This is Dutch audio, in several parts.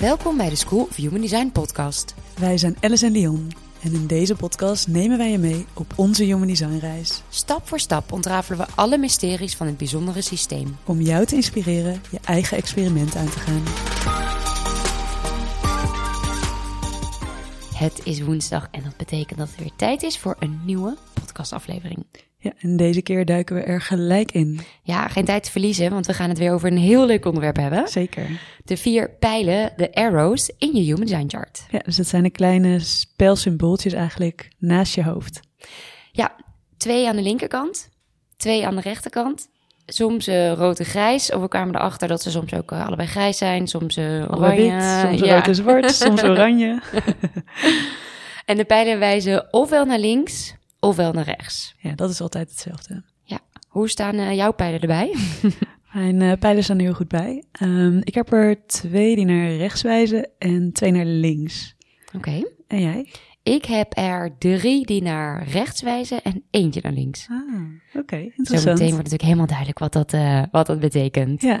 Welkom bij de School of Human Design podcast. Wij zijn Alice en Leon en in deze podcast nemen wij je mee op onze Human Design reis. Stap voor stap ontrafelen we alle mysteries van het bijzondere systeem. Om jou te inspireren je eigen experiment aan te gaan. Het is woensdag en dat betekent dat het weer tijd is voor een nieuwe podcastaflevering. Ja, en deze keer duiken we er gelijk in. Ja, geen tijd te verliezen, want we gaan het weer over een heel leuk onderwerp hebben. Zeker. De vier pijlen, de arrows, in je Human Design Chart. Ja, dus dat zijn de kleine spelsymbooltjes eigenlijk naast je hoofd. Ja, twee aan de linkerkant, twee aan de rechterkant. Soms uh, rood en grijs. Of we kwamen erachter dat ze soms ook uh, allebei grijs zijn. Soms uh, oranje. Wit, soms ja. rood en zwart, soms oranje. en de pijlen wijzen ofwel naar links ofwel naar rechts. Ja, dat is altijd hetzelfde. Ja. Hoe staan jouw pijlen erbij? Mijn pijlen staan er heel goed bij. Um, ik heb er twee die naar rechts wijzen en twee naar links. Oké. Okay. En jij? Ik heb er drie die naar rechts wijzen en eentje naar links. Ah, oké. Okay. Interessant. Zo meteen wordt natuurlijk helemaal duidelijk wat dat, uh, wat dat betekent. Ja.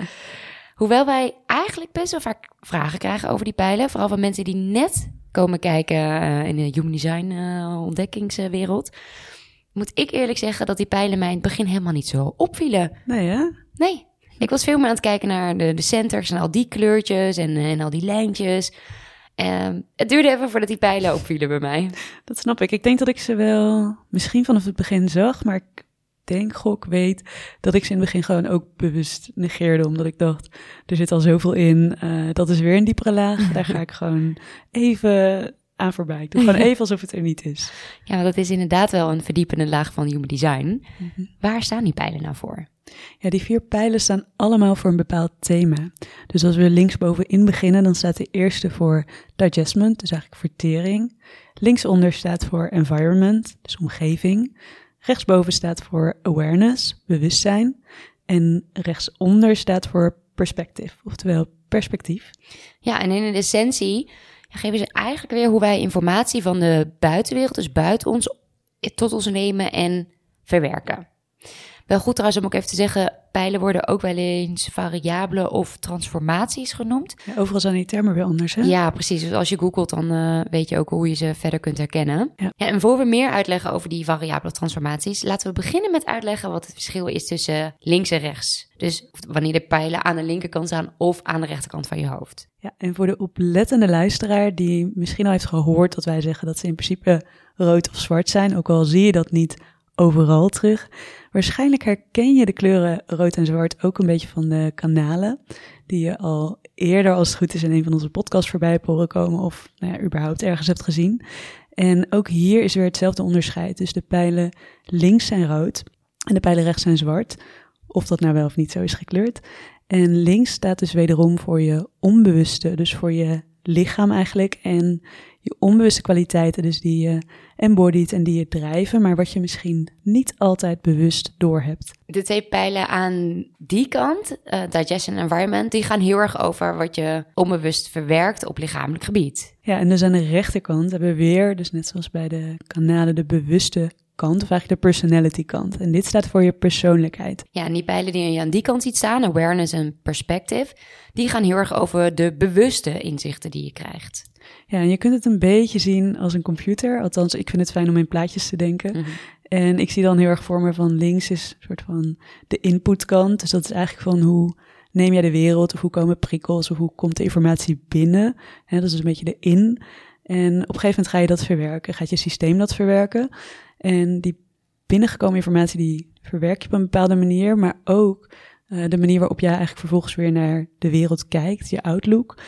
Hoewel wij eigenlijk best wel vaak vragen krijgen over die pijlen. Vooral van mensen die net komen kijken uh, in de human design uh, ontdekkingswereld. Moet ik eerlijk zeggen dat die pijlen mij in het begin helemaal niet zo opvielen. Nee, hè? Nee. Ik was veel meer aan het kijken naar de, de centers en al die kleurtjes en, en al die lijntjes. Um, het duurde even voordat die pijlen opvielen bij mij. Dat snap ik. Ik denk dat ik ze wel misschien vanaf het begin zag, maar ik denk, gok, weet dat ik ze in het begin gewoon ook bewust negeerde. Omdat ik dacht, er zit al zoveel in. Uh, dat is weer een diepere laag. Daar ga ik gewoon even aan voorbij. Ik doe gewoon even alsof het er niet is. Ja, dat is inderdaad wel een verdiepende laag van human design. Mm -hmm. Waar staan die pijlen nou voor? Ja, die vier pijlen staan allemaal voor een bepaald thema. Dus als we linksbovenin beginnen, dan staat de eerste voor digestment, dus eigenlijk vertering. Linksonder staat voor environment, dus omgeving. Rechtsboven staat voor awareness, bewustzijn. En rechtsonder staat voor perspective, oftewel perspectief. Ja, en in de essentie geven ze eigenlijk weer hoe wij informatie van de buitenwereld, dus buiten ons, tot ons nemen en verwerken. Wel goed trouwens om ook even te zeggen, pijlen worden ook wel eens variabelen of transformaties genoemd. Ja, overal zijn die termen weer anders, hè? Ja, precies. Dus als je googelt, dan uh, weet je ook hoe je ze verder kunt herkennen. Ja. ja. en voor we meer uitleggen over die variabele transformaties, laten we beginnen met uitleggen wat het verschil is tussen links en rechts. Dus wanneer de pijlen aan de linkerkant staan of aan de rechterkant van je hoofd. Ja, en voor de oplettende luisteraar die misschien al heeft gehoord dat wij zeggen dat ze in principe rood of zwart zijn, ook al zie je dat niet overal terug. Waarschijnlijk herken je de kleuren rood en zwart ook een beetje van de kanalen, die je al eerder, als het goed is, in een van onze podcasts voorbij horen komen of nou ja, überhaupt ergens hebt gezien. En ook hier is weer hetzelfde onderscheid. Dus de pijlen links zijn rood en de pijlen rechts zijn zwart. Of dat nou wel of niet zo is gekleurd. En links staat dus wederom voor je onbewuste, dus voor je lichaam eigenlijk. En je onbewuste kwaliteiten, dus die je embodied en die je drijven, maar wat je misschien niet altijd bewust doorhebt. De twee pijlen aan die kant, uh, digestion en environment, die gaan heel erg over wat je onbewust verwerkt op lichamelijk gebied. Ja, en dus aan de rechterkant hebben we weer, dus net zoals bij de kanalen, de bewuste kant, of eigenlijk de personality kant. En dit staat voor je persoonlijkheid. Ja, en die pijlen die je aan die kant ziet staan, awareness en perspective, die gaan heel erg over de bewuste inzichten die je krijgt. Ja, en je kunt het een beetje zien als een computer. Althans, ik vind het fijn om in plaatjes te denken. Mm -hmm. En ik zie dan heel erg voor me van links is een soort van de inputkant. Dus dat is eigenlijk van hoe neem jij de wereld of hoe komen prikkels of hoe komt de informatie binnen. He, dat is een beetje de in. En op een gegeven moment ga je dat verwerken, gaat je systeem dat verwerken. En die binnengekomen informatie die verwerk je op een bepaalde manier, maar ook uh, de manier waarop jij eigenlijk vervolgens weer naar de wereld kijkt, je outlook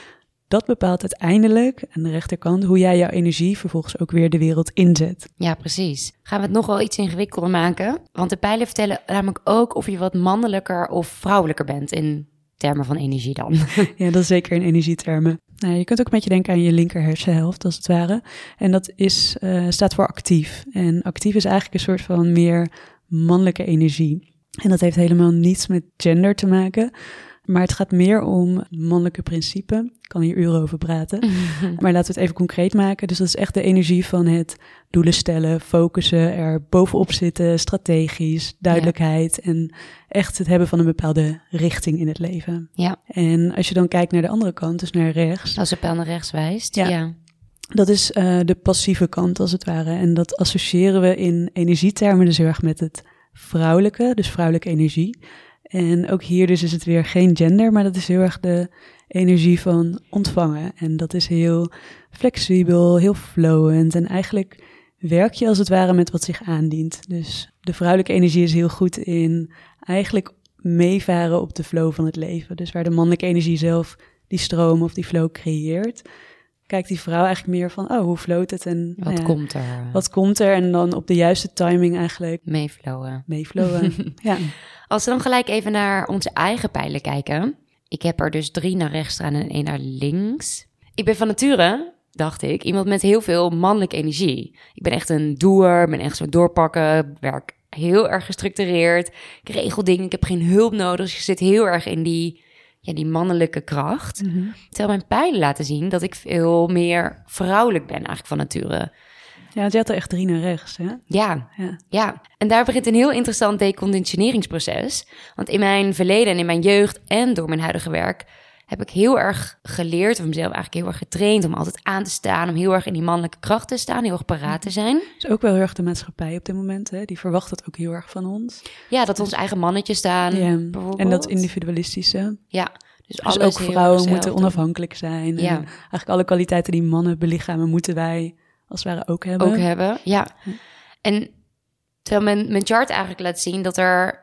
dat bepaalt uiteindelijk aan de rechterkant hoe jij jouw energie vervolgens ook weer de wereld inzet. Ja, precies. Gaan we het nog wel iets ingewikkelder maken? Want de pijlen vertellen namelijk ook of je wat mannelijker of vrouwelijker bent in termen van energie dan. Ja, dat is zeker in energietermen. Nou, je kunt ook een beetje denken aan je linker hersenhelft, als het ware. En dat is, uh, staat voor actief. En actief is eigenlijk een soort van meer mannelijke energie. En dat heeft helemaal niets met gender te maken. Maar het gaat meer om mannelijke principe. Ik kan hier uren over praten. maar laten we het even concreet maken. Dus dat is echt de energie van het doelen stellen, focussen, er bovenop zitten, strategisch, duidelijkheid en echt het hebben van een bepaalde richting in het leven. Ja. En als je dan kijkt naar de andere kant, dus naar rechts. Als de pijl naar rechts wijst. Ja. ja. Dat is uh, de passieve kant als het ware. En dat associëren we in energietermen dus heel erg met het vrouwelijke, dus vrouwelijke energie. En ook hier dus is het weer geen gender, maar dat is heel erg de energie van ontvangen. En dat is heel flexibel, heel flowend. En eigenlijk werk je als het ware met wat zich aandient. Dus de vrouwelijke energie is heel goed in eigenlijk meevaren op de flow van het leven. Dus waar de mannelijke energie zelf die stroom of die flow creëert, kijkt die vrouw eigenlijk meer van, oh, hoe floot het en wat ja, komt er? Wat komt er? En dan op de juiste timing eigenlijk meeflowen. Meeflowen, ja. Als we dan gelijk even naar onze eigen pijlen kijken. Ik heb er dus drie naar rechts staan en één naar links. Ik ben van nature, dacht ik, iemand met heel veel mannelijke energie. Ik ben echt een doer, ben echt zo doorpakken, werk heel erg gestructureerd. Ik regel dingen, ik heb geen hulp nodig. Dus je zit heel erg in die ja, die mannelijke kracht. Mhm. Terwijl mijn pijlen laten zien dat ik veel meer vrouwelijk ben eigenlijk van nature. Ja, je had er echt drie naar rechts, hè? Ja, Ja. ja. En daar begint een heel interessant deconditioneringsproces. Want in mijn verleden en in mijn jeugd en door mijn huidige werk heb ik heel erg geleerd, of mezelf eigenlijk heel erg getraind om altijd aan te staan, om heel erg in die mannelijke kracht te staan, heel erg paraat te zijn. is ook wel heel erg de maatschappij op dit moment, hè? Die verwacht dat ook heel erg van ons. Ja, dat ons eigen mannetje staan. Ja, bijvoorbeeld. en dat individualistische. Ja, dus, Dus ook vrouwen moeten onafhankelijk zijn. Ja. En eigenlijk alle kwaliteiten die mannen belichamen, moeten wij als het ware ook hebben. ook hebben. Ja. En terwijl mijn, mijn chart eigenlijk laat zien dat er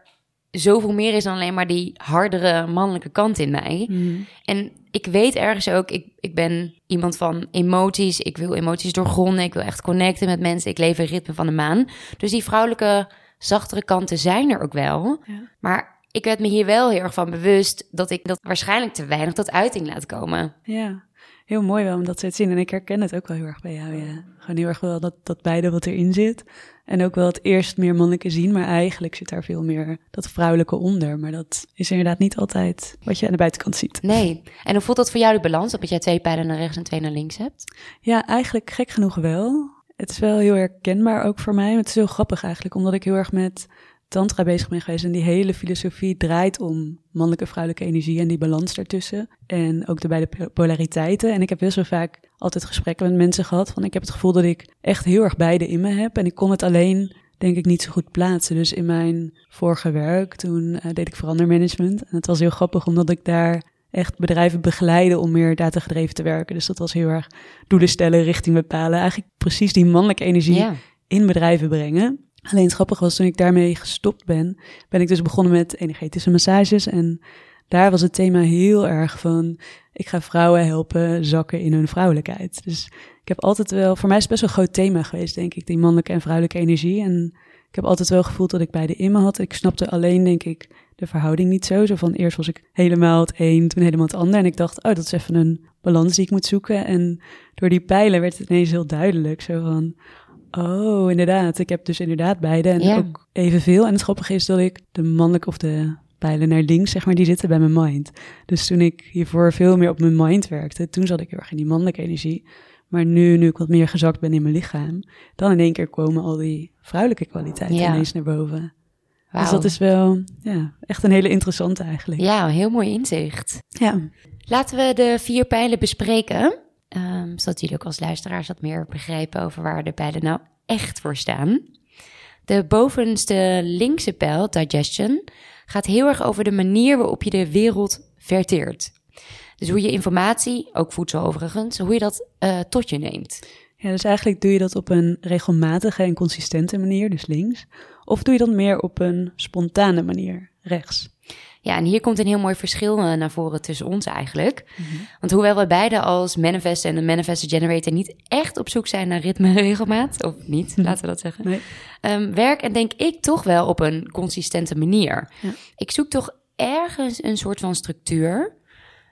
zoveel meer is dan alleen maar die hardere mannelijke kant in mij. Mhm. En ik weet ergens ook, ik, ik ben iemand van emoties. Ik wil emoties doorgronden. Ik wil echt connecten met mensen. Ik leef in ritme van de maan. Dus die vrouwelijke, zachtere kanten zijn er ook wel. Ja. Maar ik werd me hier wel heel erg van bewust dat ik dat waarschijnlijk te weinig tot uiting laat komen. Ja, heel mooi wel om dat te zien. En ik herken het ook wel heel erg bij jou, ja. Gewoon heel erg wel dat, dat beide wat erin zit. En ook wel het eerst meer mannelijke zien, maar eigenlijk zit daar veel meer dat vrouwelijke onder. Maar dat is inderdaad niet altijd wat je aan de buitenkant ziet. Nee. En hoe voelt dat voor jou de balans? Dat jij twee pijlen naar rechts en twee naar links hebt? Ja, eigenlijk gek genoeg wel. Het is wel heel herkenbaar ook voor mij. Het is heel grappig eigenlijk, omdat ik heel erg met tantra bezig ben geweest. En die hele filosofie draait om mannelijke vrouwelijke energie en die balans daartussen. En ook de beide polariteiten. En ik heb best wel vaak altijd gesprekken met mensen gehad. Van ik heb het gevoel dat ik echt heel erg beide in me heb. En ik kon het alleen, denk ik, niet zo goed plaatsen. Dus in mijn vorige werk, toen eh, deed ik verandermanagement. En het was heel grappig, omdat ik daar echt bedrijven begeleiden om meer datagedreven te werken. Dus dat was heel erg doelen stellen, richting bepalen. Eigenlijk precies die mannelijke energie in bedrijven brengen. Alleen het grappige was, toen ik daarmee gestopt ben, ben ik dus begonnen met energetische massages. En daar was het thema heel erg van, ik ga vrouwen helpen zakken in hun vrouwelijkheid. Dus ik heb altijd wel, voor mij is het best wel een groot thema geweest, denk ik, die mannelijke en vrouwelijke energie. En ik heb altijd wel gevoeld dat ik beide in me had. Ik snapte alleen, denk ik, de verhouding niet zo. Zo van, eerst was ik helemaal het een, toen helemaal het ander. En ik dacht, oh, dat is even een balans die ik moet zoeken. En door die pijlen werd het ineens heel duidelijk. Zo van, Oh, inderdaad. Ik heb dus inderdaad beide en Ja. ook evenveel. En het grappige is dat ik de mannelijke of de pijlen naar links, zeg maar, die zitten bij mijn mind. Dus toen ik hiervoor veel meer op mijn mind werkte, toen zat ik heel erg in die mannelijke energie. Maar nu, nu ik wat meer gezakt ben in mijn lichaam, dan in één keer komen al die vrouwelijke kwaliteiten Ja. ineens naar boven. Dus dat is wel, ja, echt een hele interessante eigenlijk. Ja, een heel mooi inzicht. Ja, Laten we de vier pijlen bespreken. Ehm, zodat jullie ook als luisteraars wat meer begrijpen over waar de pijlen nou echt voor staan. De bovenste linkse pijl, digestion, gaat heel erg over de manier waarop je de wereld verteert. Dus hoe je informatie, ook voedsel overigens, hoe je dat eh, tot je neemt. Ja, dus eigenlijk doe je dat op een regelmatige en consistente manier, dus links. Of doe je dat meer op een spontane manier, rechts. Ja, en hier komt een heel mooi verschil eh, naar voren tussen ons eigenlijk. Want hoewel we beide als manifest en een manifest generator niet echt op zoek zijn naar ritme en regelmaat, of niet, laten we dat zeggen, Nee. Ehm, werk en denk ik toch wel op een consistente manier. Ja. Ik zoek toch ergens een soort van structuur.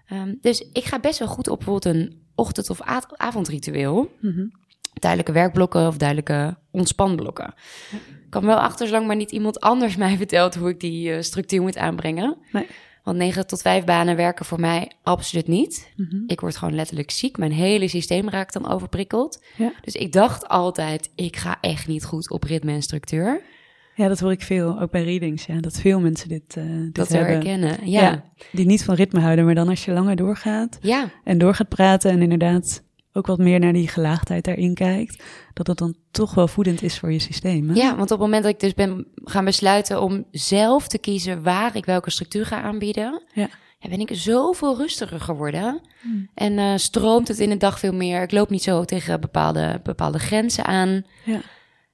Ehm, dus ik ga best wel goed op bijvoorbeeld een ochtend- of avondritueel. Mhm. Duidelijke werkblokken of duidelijke ontspanblokken. Ik kan wel achter zolang maar niet iemand anders mij vertelt hoe ik die eh, structuur moet aanbrengen. Nee. Want 9 tot 5 banen werken voor mij absoluut niet. Mhm. Ik word gewoon letterlijk ziek. Mijn hele systeem raakt dan overprikkeld. Ja. Dus ik dacht altijd, ik ga echt niet goed op ritme en structuur. Ja, dat hoor ik veel, ook bij readings. Ja, dat veel mensen dit, eh dit Dat hebben. herkennen. Ja. ja. Die niet van ritme houden, maar dan als je langer doorgaat Ja. en door gaat praten en inderdaad ook wat meer naar die gelaagdheid daarin kijkt, dat het dan toch wel voedend is voor je systeem. Hè? want op het moment dat ik dus ben gaan besluiten om zelf te kiezen waar ik welke structuur ga aanbieden, Ja. ja, ben ik zoveel rustiger geworden. Hmm. En eh, stroomt het in de dag veel meer. Ik loop niet zo tegen bepaalde, bepaalde grenzen aan. Ja.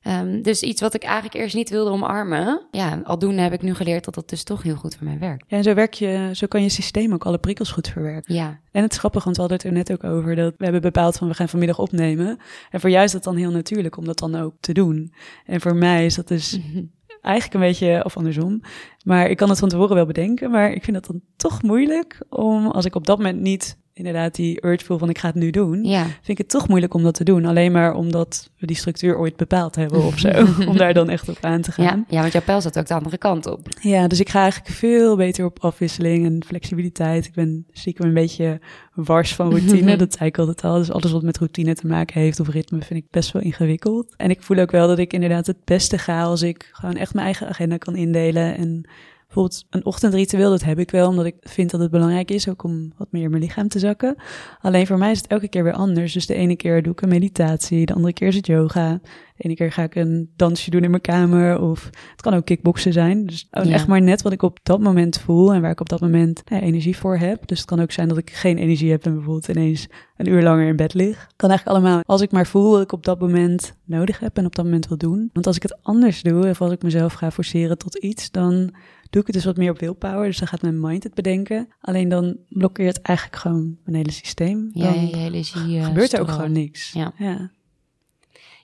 Ehm, dus iets wat ik eigenlijk eerst niet wilde omarmen. Ja, aldoende heb ik nu geleerd dat dat dus toch heel goed voor mij werkt. Ja, en zo, werk je, zo kan je systeem ook alle prikkels goed verwerken. Ja, En het is grappig, want we hadden het er net ook over dat we hebben bepaald van we gaan vanmiddag opnemen. En voor jou is dat dan heel natuurlijk om dat dan ook te doen. En voor mij is dat dus eigenlijk een beetje, of andersom. Maar ik kan het van tevoren wel bedenken, maar ik vind het dan toch moeilijk om, als ik op dat moment niet inderdaad die urge voel van ik ga het nu doen, ja. vind ik het toch moeilijk om dat te doen. Alleen maar omdat we die structuur ooit bepaald hebben of zo. om daar dan echt op aan te gaan. Ja, ja, want jouw pijl zat ook de andere kant op. Ja, dus ik ga eigenlijk veel beter op afwisseling en flexibiliteit. Ik ben stiekem een beetje wars van routine. dat zei ik altijd al. Dus alles wat met routine te maken heeft of ritme vind ik best wel ingewikkeld. En ik voel ook wel dat ik inderdaad het beste ga als ik gewoon echt mijn eigen agenda kan indelen. En bijvoorbeeld een ochtendritueel, dat heb ik wel, omdat ik vind dat het belangrijk is ook om wat meer in mijn lichaam te zakken. Alleen voor mij is het elke keer weer anders. Dus de ene keer doe ik een meditatie, de andere keer is het yoga. De ene keer ga ik een dansje doen in mijn kamer of het kan ook kickboksen zijn. Dus Ja. echt maar net wat ik op dat moment voel en waar ik op dat moment ja, energie voor heb. Dus het kan ook zijn dat ik geen energie heb en bijvoorbeeld ineens een uur langer in bed lig. Kan eigenlijk allemaal als ik maar voel wat ik op dat moment nodig heb en op dat moment wil doen. Want als ik het anders doe of als ik mezelf ga forceren tot iets, dan doe ik het dus wat meer op willpower. Dus dan gaat mijn mind het bedenken. Alleen dan blokkeert eigenlijk gewoon mijn hele systeem. Ja, Dan je hele zie, gebeurt er ook gewoon niks. Ja. ja.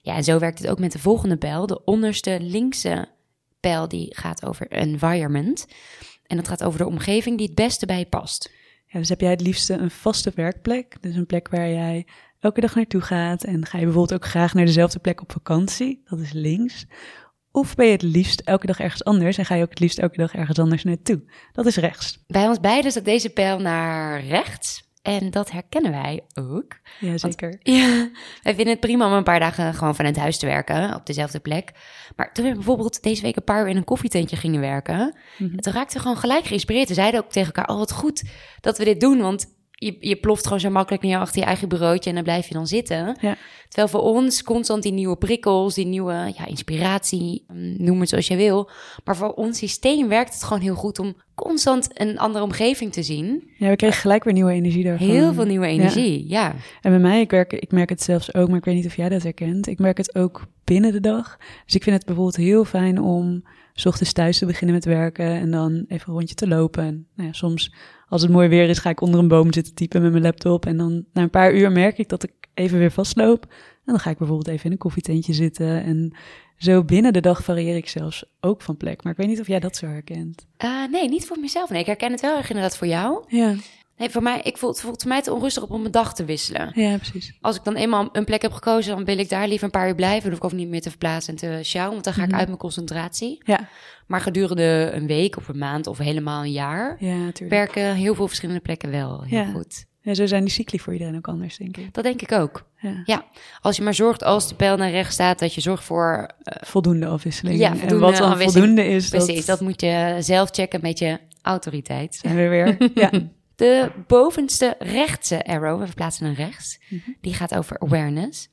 Ja, en zo werkt het ook met de volgende pijl. De onderste linkse pijl die gaat over environment. En dat gaat over de omgeving die het beste bij je past. Ja, dus heb jij het liefste een vaste werkplek? Dus een plek waar jij elke dag naartoe gaat. En ga je bijvoorbeeld ook graag naar dezelfde plek op vakantie? Dat is links. Of ben je het liefst elke dag ergens anders en ga je ook het liefst elke dag ergens anders naartoe? Dat is rechts. Bij ons beiden staat deze pijl naar rechts. En dat herkennen wij ook. Ja, zeker. Ja, wij vinden het prima om een paar dagen gewoon vanuit huis te werken, op dezelfde plek. Maar toen we bijvoorbeeld deze week een paar uur in een koffietentje gingen werken, Mhm. toen raakten we gewoon gelijk geïnspireerd. We zeiden ook tegen elkaar, oh wat goed dat we dit doen, want je, je ploft gewoon zo makkelijk neer achter je eigen bureautje en dan blijf je dan zitten. Ja. Terwijl voor ons constant die nieuwe prikkels, die nieuwe ja, inspiratie, mm, noem het zoals je wil. Maar voor ons systeem werkt het gewoon heel goed om constant een andere omgeving te zien. Ja, we kregen gelijk weer nieuwe energie daarvan. Heel veel nieuwe energie, ja. En bij mij, ik, werk, ik merk het zelfs ook, maar ik weet niet of jij dat herkent. Ik merk het ook binnen de dag. Dus ik vind het bijvoorbeeld heel fijn om 's ochtends thuis te beginnen met werken en dan even een rondje te lopen. En nou ja, soms, als het mooi weer is, ga ik onder een boom zitten typen met mijn laptop. En dan na een paar uur merk ik dat ik even weer vastloop. En dan ga ik bijvoorbeeld even in een koffietentje zitten. En zo binnen de dag varieer ik zelfs ook van plek. Maar ik weet niet of jij dat zo herkent. Eh, nee, niet voor mezelf. Nee, ik herken het wel erg inderdaad voor jou. Ja, Nee, voor mij, ik voel het voelt voor mij te onrustig op om mijn dag te wisselen. ja precies. Als ik dan eenmaal een plek heb gekozen, dan wil ik daar liever een paar uur blijven. Dan hoef ik ook niet meer te verplaatsen en te sjouwen, want dan ga ik Mhm. uit mijn concentratie. Ja, Maar gedurende een week of een maand of helemaal een jaar ja, werken heel veel verschillende plekken wel heel Ja. goed. Ja, zo zijn die cycli voor iedereen ook anders, denk ik. Dat denk ik ook. Ja. Ja, als je maar zorgt als de pijl naar rechts staat, dat je zorgt voor... eh, voldoende afwisseling. Ja, en wat dan voldoende is, precies, dat moet je zelf checken met je autoriteit. zijn we weer. ja. De bovenste rechtse arrow, we verplaatsen hem rechts, Mhm. die gaat over awareness.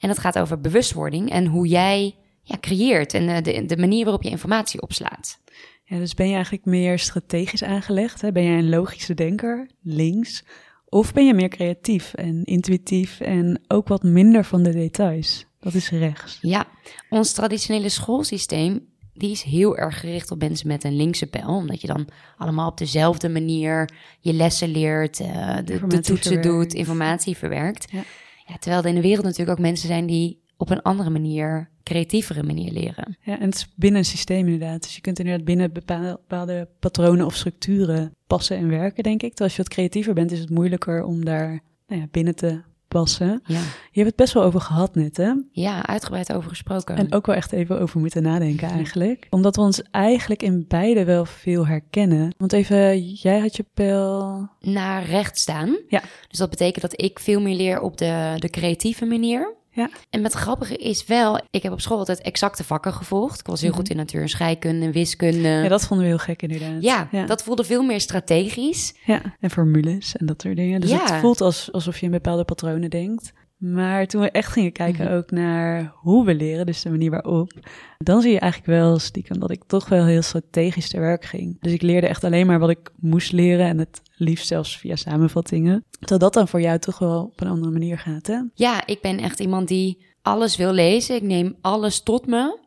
En dat gaat over bewustwording en hoe jij ja, creëert en eh, de, de manier waarop je informatie opslaat. ja, dus ben je eigenlijk meer strategisch aangelegd? Hè? Ben jij een logische denker, links? Of ben je meer creatief en intuïtief en ook wat minder van de details? Dat is rechts. Ja, ons traditionele schoolsysteem, die is heel erg gericht op mensen met een linkse pijl. Omdat je dan allemaal op dezelfde manier je lessen leert, eh, de, toetsen verwerkt. doet, informatie verwerkt. Ja. Ja, terwijl er in de wereld natuurlijk ook mensen zijn die op een andere manier, creatievere manier leren. Ja, en het is binnen een systeem inderdaad. Dus je kunt inderdaad binnen bepaal- bepaalde patronen of structuren passen en werken, denk ik. Terwijl als je wat creatiever bent, is het moeilijker om daar nou ja, binnen te passen. Ja. Je hebt het best wel over gehad net, hè? ja, uitgebreid over gesproken. En ook wel echt even over moeten nadenken eigenlijk. Omdat we ons eigenlijk in beide wel veel herkennen. Want even, jij had je pijl... naar rechts staan. Ja. Dus dat betekent dat ik veel meer leer op de, de creatieve manier. Ja. En het grappige is wel, ik heb op school altijd exacte vakken gevolgd. Ik was heel Mhm. goed in natuur- en scheikunde en wiskunde. Ja, dat vonden we heel gek inderdaad. Ja, ja. dat voelde veel meer strategisch. Ja, en formules en dat soort dingen. Dus Ja. het voelt als, alsof je in bepaalde patronen denkt. Maar toen we echt gingen kijken Mhm. ook naar hoe we leren, dus de manier waarop, dan zie je eigenlijk wel stiekem dat ik toch wel heel strategisch te werk ging. Dus ik leerde echt alleen maar wat ik moest leren en het liefst zelfs via samenvattingen. Terwijl dat dan voor jou toch wel op een andere manier gaat, hè? Ja, ik ben echt iemand die alles wil lezen. Ik neem alles tot me.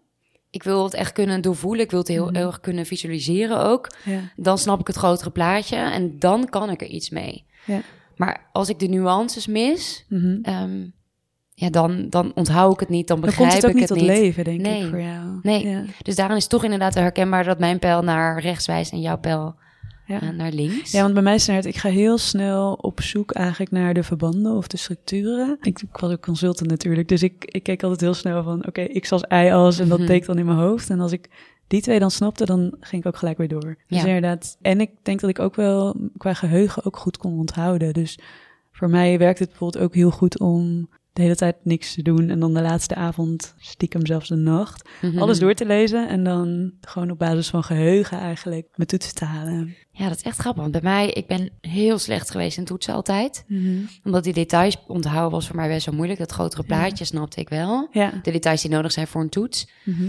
Ik wil het echt kunnen doorvoelen. Ik wil het heel Mhm. erg kunnen visualiseren ook. Ja. Dan snap ik het grotere plaatje en dan kan ik er iets mee. Ja. Maar als ik de nuances mis, Mhm. ehm, ja, dan, dan onthoud ik het niet, dan Dan begrijp komt het ook ik niet het tot niet. leven, denk Nee. ik, voor jou. Nee. Ja. Dus daarin is het toch inderdaad herkenbaar dat mijn pijl naar rechts wijst en jouw pijl Ja. eh, naar links. Ja, want bij mij is het, ik ga heel snel op zoek eigenlijk naar de verbanden of de structuren. Ik, ik was ook consultant natuurlijk, dus ik, ik keek altijd heel snel van, oké, x als y als en dat Mhm. deed ik dan in mijn hoofd. En als ik die twee dan snapte, dan ging ik ook gelijk weer door. Dus Ja. inderdaad, en ik denk dat ik ook wel qua geheugen ook goed kon onthouden. Dus voor mij werkt het bijvoorbeeld ook heel goed om de hele tijd niks te doen en dan de laatste avond, stiekem zelfs de nacht, Mhm. alles door te lezen en dan gewoon op basis van geheugen eigenlijk mijn toetsen te halen. Ja, dat is echt grappig. Want bij mij, ik ben heel slecht geweest in toetsen altijd. Omdat die details onthouden was voor mij best wel moeilijk. Dat grotere plaatje snapte ik wel. Ja. De details die nodig zijn voor een toets. Mhm.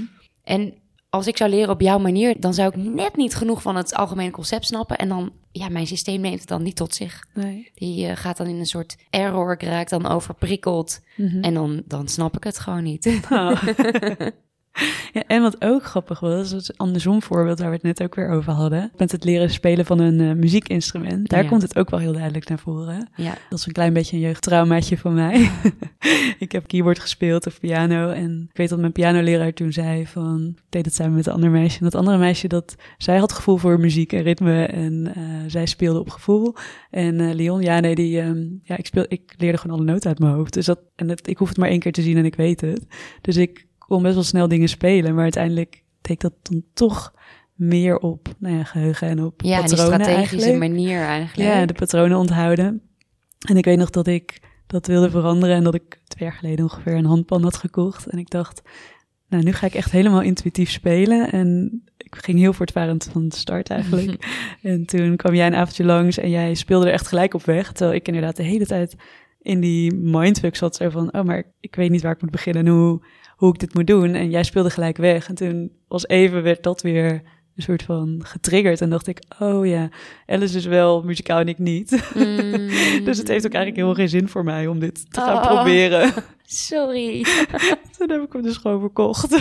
En als ik zou leren op jouw manier, dan zou ik net niet genoeg van het algemene concept snappen. En dan, ja, mijn systeem neemt het dan niet tot zich. Nee. Die eh, gaat dan in een soort error, ik raak dan overprikkeld. Mhm. En dan, dan snap ik het gewoon niet. Oh. ja, en wat ook grappig was, dat is een andersom voorbeeld waar we het net ook weer over hadden. Met het leren spelen van een eh, muziekinstrument. Daar Ja. komt het ook wel heel duidelijk naar voren. ja. Dat is een klein beetje een jeugdtraumaatje van mij. ik heb keyboard gespeeld of piano. En ik weet dat mijn pianoleraar toen zei van... Ik deed het samen met een ander meisje. En dat andere meisje, dat, zij had gevoel voor muziek en ritme. En eh, zij speelde op gevoel. En eh, Leon, ja nee, die, ehm, ja, ik, speel, ik leerde gewoon alle noten uit mijn hoofd. Dus dat, en het, ik hoef het maar één keer te zien en ik weet het. Dus ik kon best wel snel dingen spelen. Maar uiteindelijk deed dat dan toch meer op nou ja, geheugen en op Ja, patronen strategische eigenlijk. manier eigenlijk. Ja, de patronen onthouden. En ik weet nog dat ik dat wilde veranderen en dat ik twee jaar geleden ongeveer een handpan had gekocht. En ik dacht, nou, nu ga ik echt helemaal intuïtief spelen. En ik ging heel voortvarend van de start eigenlijk. en toen kwam jij een avondje langs en jij speelde er echt gelijk op weg. Terwijl ik inderdaad de hele tijd in die mindfuck zat. Zo van, oh, maar ik weet niet waar ik moet beginnen en hoe, hoe ik dit moet doen. En jij speelde gelijk weg. En toen was even, werd dat weer een soort van getriggerd. En dacht ik, oh ja, Alice is wel muzikaal en ik niet. Mm. dus het heeft ook eigenlijk helemaal geen zin voor mij om dit te gaan Oh. proberen. Sorry. Toen heb ik hem dus gewoon verkocht.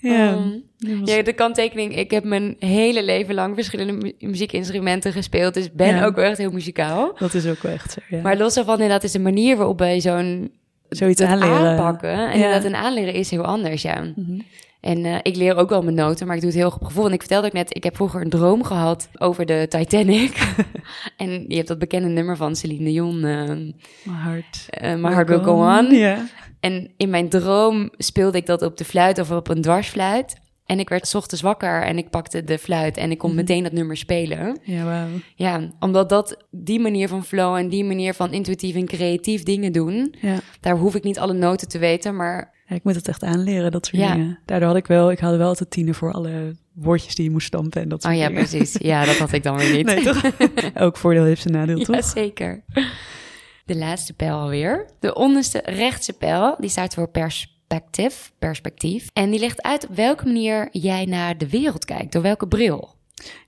Ja. Um, was- Ja, de kanttekening. Ik heb mijn hele leven lang verschillende mu- muziekinstrumenten gespeeld. Dus ben Ja. ook wel echt heel muzikaal. Dat is ook wel echt zo, ja. Maar los daarvan, inderdaad, is de manier waarop wij zo'n Zoiets aanleren. aanpakken. En Ja. inderdaad, een aanleren is heel anders, ja. Mhm. En eh, ik leer ook wel mijn noten, maar ik doe het heel erg op gevoel. En ik vertelde ook net, ik heb vroeger een droom gehad over de Titanic. en je hebt dat bekende nummer van Celine Dion, eh Mijn hart. eh, My Heart Will Go On. Ja. En in mijn droom speelde ik dat op de fluit of op een dwarsfluit. En ik werd ochtends wakker en ik pakte de fluit en ik kon Mhm. meteen dat nummer spelen. Ja, wauw. Ja, omdat dat, die manier van flow en die manier van intuïtief en creatief dingen doen, Ja. daar hoef ik niet alle noten te weten, maar ja, ik moet het echt aanleren, dat soort Ja. dingen. Daardoor had ik wel, ik haalde wel altijd tienen voor alle woordjes die je moest stampen en dat soort oh ja, dingen. precies. Ja, dat had ik dan weer niet. Nee, toch? Elk voordeel heeft zijn nadeel, Ja, toch? zeker. De laatste pijl alweer. De onderste rechtse pijl, die staat voor perspectief, perspectief. En die legt uit op welke manier jij naar de wereld kijkt, door welke bril.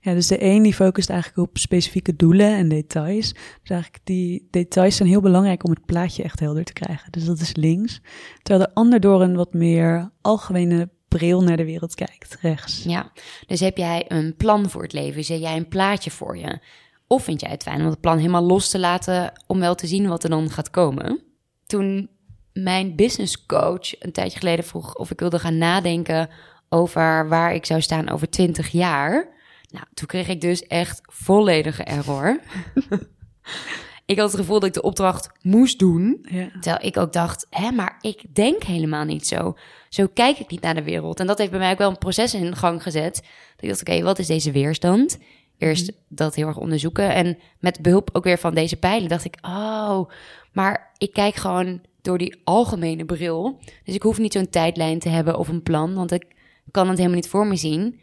Ja, dus de een die focust eigenlijk op specifieke doelen en details. Dus eigenlijk die details zijn heel belangrijk om het plaatje echt helder te krijgen. Dus dat is links. Terwijl de ander door een wat meer algemene bril naar de wereld kijkt, rechts. Ja, dus heb jij een plan voor het leven? Zet jij een plaatje voor je? Of vind jij het fijn om het plan helemaal los te laten om wel te zien wat er dan gaat komen? Toen mijn business coach een tijdje geleden vroeg of ik wilde gaan nadenken over waar ik zou staan over 20 jaar. Nou, toen kreeg ik dus echt volledige error. ik had het gevoel dat ik de opdracht moest doen. Ja. Terwijl ik ook dacht, hè, maar ik denk helemaal niet zo. Zo kijk ik niet naar de wereld. En dat heeft bij mij ook wel een proces in gang gezet. Dat ik dacht, oké, wat is deze weerstand? Eerst dat heel erg onderzoeken. En met behulp ook weer van deze pijlen dacht ik, oh, maar ik kijk gewoon door die algemene bril. Dus ik hoef niet zo'n tijdlijn te hebben of een plan, want ik kan het helemaal niet voor me zien.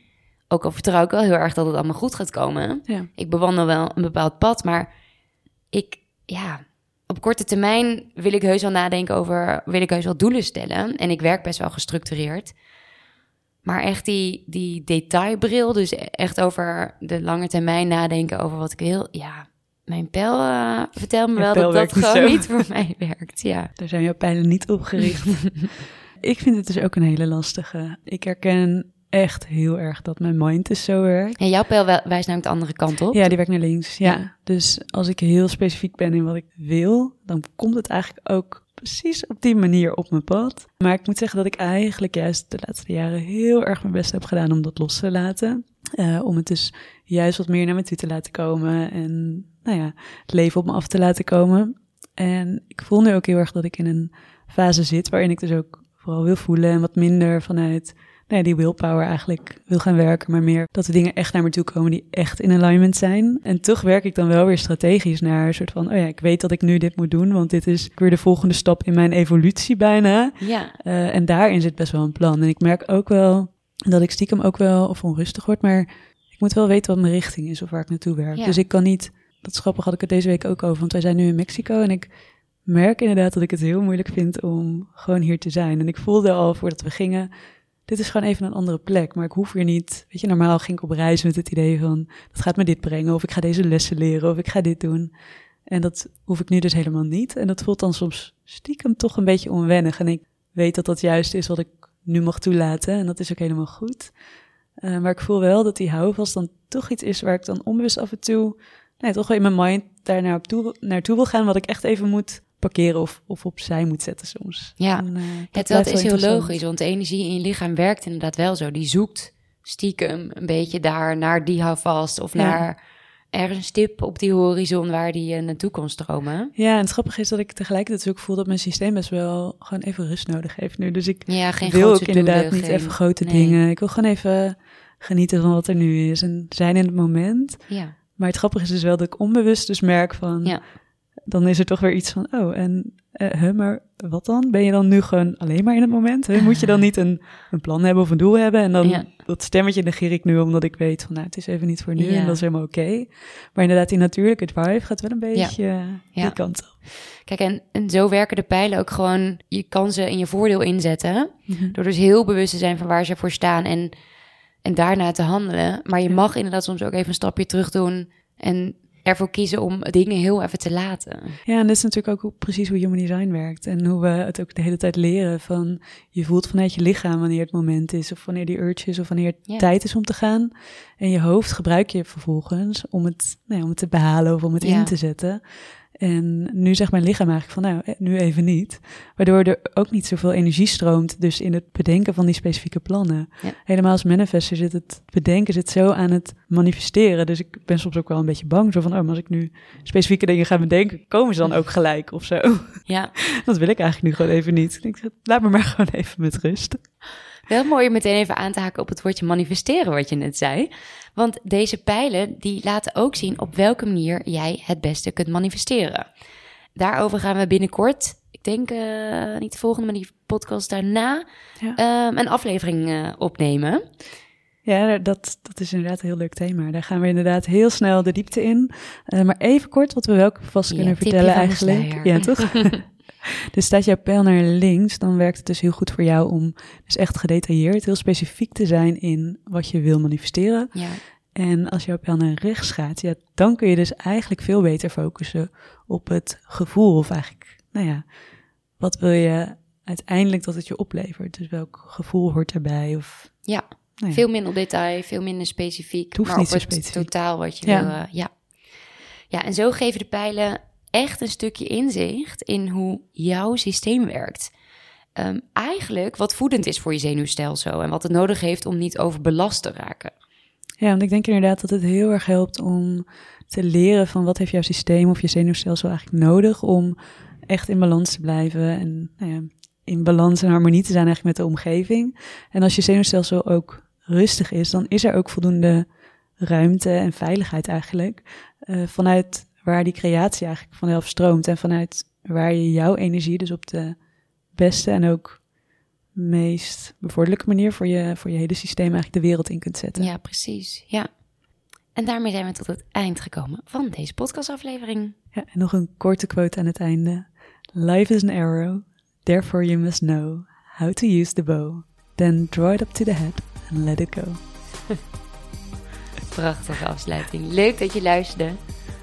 Ook al vertrouw ik wel heel erg dat het allemaal goed gaat komen. Ja. Ik bewandel wel een bepaald pad, maar ik, ja, op korte termijn wil ik heus wel nadenken over, wil ik heus wel doelen stellen. En ik werk best wel gestructureerd. Maar echt die, die detailbril, dus echt over de lange termijn nadenken over wat ik wil. Ja, mijn pijl uh, vertelt me wel dat dat niet gewoon zo. niet voor mij werkt. Ja. Daar zijn jouw pijlen niet op gericht. ik vind het dus ook een hele lastige. Ik herken echt heel erg dat mijn mind dus zo werkt. En jouw pijl wijst namelijk de andere kant op. Ja, die werkt naar links. Ja. Ja. Dus als ik heel specifiek ben in wat ik wil, dan komt het eigenlijk ook precies op die manier op mijn pad. Maar ik moet zeggen dat ik eigenlijk juist de laatste jaren heel erg mijn best heb gedaan om dat los te laten. Eh, om het dus juist wat meer naar me toe te laten komen en nou ja, het leven op me af te laten komen. En ik voel nu ook heel erg dat ik in een fase zit waarin ik dus ook vooral wil voelen en wat minder vanuit ja, die willpower eigenlijk wil gaan werken, maar meer dat de dingen echt naar me toe komen die echt in alignment zijn. En toch werk ik dan wel weer strategisch naar een soort van, oh ja, ik weet dat ik nu dit moet doen, want dit is weer de volgende stap in mijn evolutie bijna. Ja. Eh, en daarin zit best wel een plan. En ik merk ook wel dat ik stiekem ook wel of onrustig word, maar ik moet wel weten wat mijn richting is of waar ik naartoe werk. Ja. Dus ik kan niet, dat is grappig, had ik het deze week ook over, want wij zijn nu in Mexico en ik merk inderdaad dat ik het heel moeilijk vind om gewoon hier te zijn. En ik voelde al voordat we gingen, dit is gewoon even een andere plek, maar ik hoef hier niet, weet je, normaal ging ik op reis met het idee van, dat gaat me dit brengen, of ik ga deze lessen leren, of ik ga dit doen. En dat hoef ik nu dus helemaal niet. En dat voelt dan soms stiekem toch een beetje onwennig. En ik weet dat dat juist is wat ik nu mag toelaten. En dat is ook helemaal goed. Eh, maar ik voel wel dat die houvast dan toch iets is waar ik dan onbewust af en toe... Toch wel in mijn mind daar naar op toe, naartoe wil gaan. Wat ik echt even moet parkeren of, of opzij moet zetten soms. Ja. En, eh, Ja, dat dat is heel logisch, want de energie in je lichaam werkt inderdaad wel zo. Die zoekt stiekem een beetje daar naar die houvast of Ja. naar ergens een stip op die horizon waar die eh, naartoe kon stromen. Ja, en het grappige is dat ik tegelijkertijd dus ook voel dat mijn systeem best wel gewoon even rust nodig heeft nu. Dus ik Ja, geen wil ook grootse inderdaad doelen, niet geen- even grote nee. dingen. Ik wil gewoon even genieten van wat er nu is en zijn in het moment. Ja, Maar het grappige is dus wel dat ik onbewust dus merk van... Ja. Dan is er toch weer iets van, oh, en huh, maar wat dan? Ben je dan nu gewoon alleen maar in het moment? Moet je dan niet een, een plan hebben of een doel hebben? En dan Ja. dat stemmetje negeer ik nu omdat ik weet van, nou, het is even niet voor nu Ja. en dat is helemaal oké. Maar inderdaad, die natuurlijke drive gaat wel een beetje die kant op. kijk, en, en zo werken de pijlen ook gewoon. Je kan ze in je voordeel inzetten. Door dus heel bewust te zijn van waar ze voor staan en, en daarna te handelen. Maar je mag inderdaad soms ook even een stapje terug doen en ervoor kiezen om dingen heel even te laten. Ja, en dat is natuurlijk ook hoe- precies hoe human design werkt. En hoe we het ook de hele tijd leren van... je voelt vanuit je lichaam wanneer het moment is... of wanneer die urge is of wanneer het tijd is om te gaan. En je hoofd gebruik je vervolgens om het, nou ja, om het te behalen of om het in te zetten. En nu zegt mijn lichaam eigenlijk van, nou, eh, nu even niet. Waardoor er ook niet zoveel energie stroomt, dus in het bedenken van die specifieke plannen. Ja. Helemaal als manifester zit het bedenken zit zo aan het manifesteren. Dus ik ben soms ook wel een beetje bang, zo van, oh, maar als ik nu specifieke dingen ga bedenken, komen ze dan ook gelijk of zo? Ja, Dat wil ik eigenlijk nu gewoon even niet. Ik denk, laat me maar gewoon even met rust. Wel mooi om meteen even aan te haken op het woordje manifesteren wat je net zei. Want deze pijlen die laten ook zien op welke manier jij het beste kunt manifesteren. Daarover gaan we binnenkort, ik denk eh, niet de volgende, maar die podcast daarna, Ja. ehm, een aflevering eh, opnemen. Ja, dat, dat is inderdaad een heel leuk thema. Daar gaan we inderdaad heel snel de diepte in. Eh, maar even kort wat we wel vast kunnen vertellen eigenlijk. Ja, toch? dus staat jouw pijl naar links, dan werkt het dus heel goed voor jou om dus echt gedetailleerd, heel specifiek te zijn in wat je wil manifesteren. Ja, En als jouw pijl naar rechts gaat, ja, dan kun je dus eigenlijk veel beter focussen op het gevoel. Of eigenlijk, nou ja, wat wil je uiteindelijk dat het je oplevert? Dus welk gevoel hoort erbij? Of, ja. nou ja. veel minder detail, veel minder specifiek. Het hoeft maar niet op het specifiek. totaal wat je Ja. wil. eh, ja. ja, en zo geven de pijlen echt een stukje inzicht in hoe jouw systeem werkt. Ehm, eigenlijk wat voedend is voor je zenuwstelsel en wat het nodig heeft om niet overbelast te raken. Ja, want ik denk inderdaad dat het heel erg helpt om te leren van wat heeft jouw systeem of je zenuwstelsel eigenlijk nodig om echt in balans te blijven en nou ja, in balans en harmonie te zijn eigenlijk met de omgeving. En als je zenuwstelsel ook rustig is, dan is er ook voldoende ruimte en veiligheid eigenlijk uh, vanuit waar die creatie eigenlijk vanzelf stroomt en vanuit waar je jouw energie dus op de beste en ook meest bevorderlijke manier voor je, voor je hele systeem eigenlijk de wereld in kunt zetten. Ja, precies. Ja. En daarmee zijn we tot het eind gekomen van deze podcastaflevering. Ja, en nog een korte quote aan het einde. Life is an arrow, therefore you must know how to use the bow. Then draw it up to the head and let it go. Prachtige afsluiting. Leuk dat je luisterde.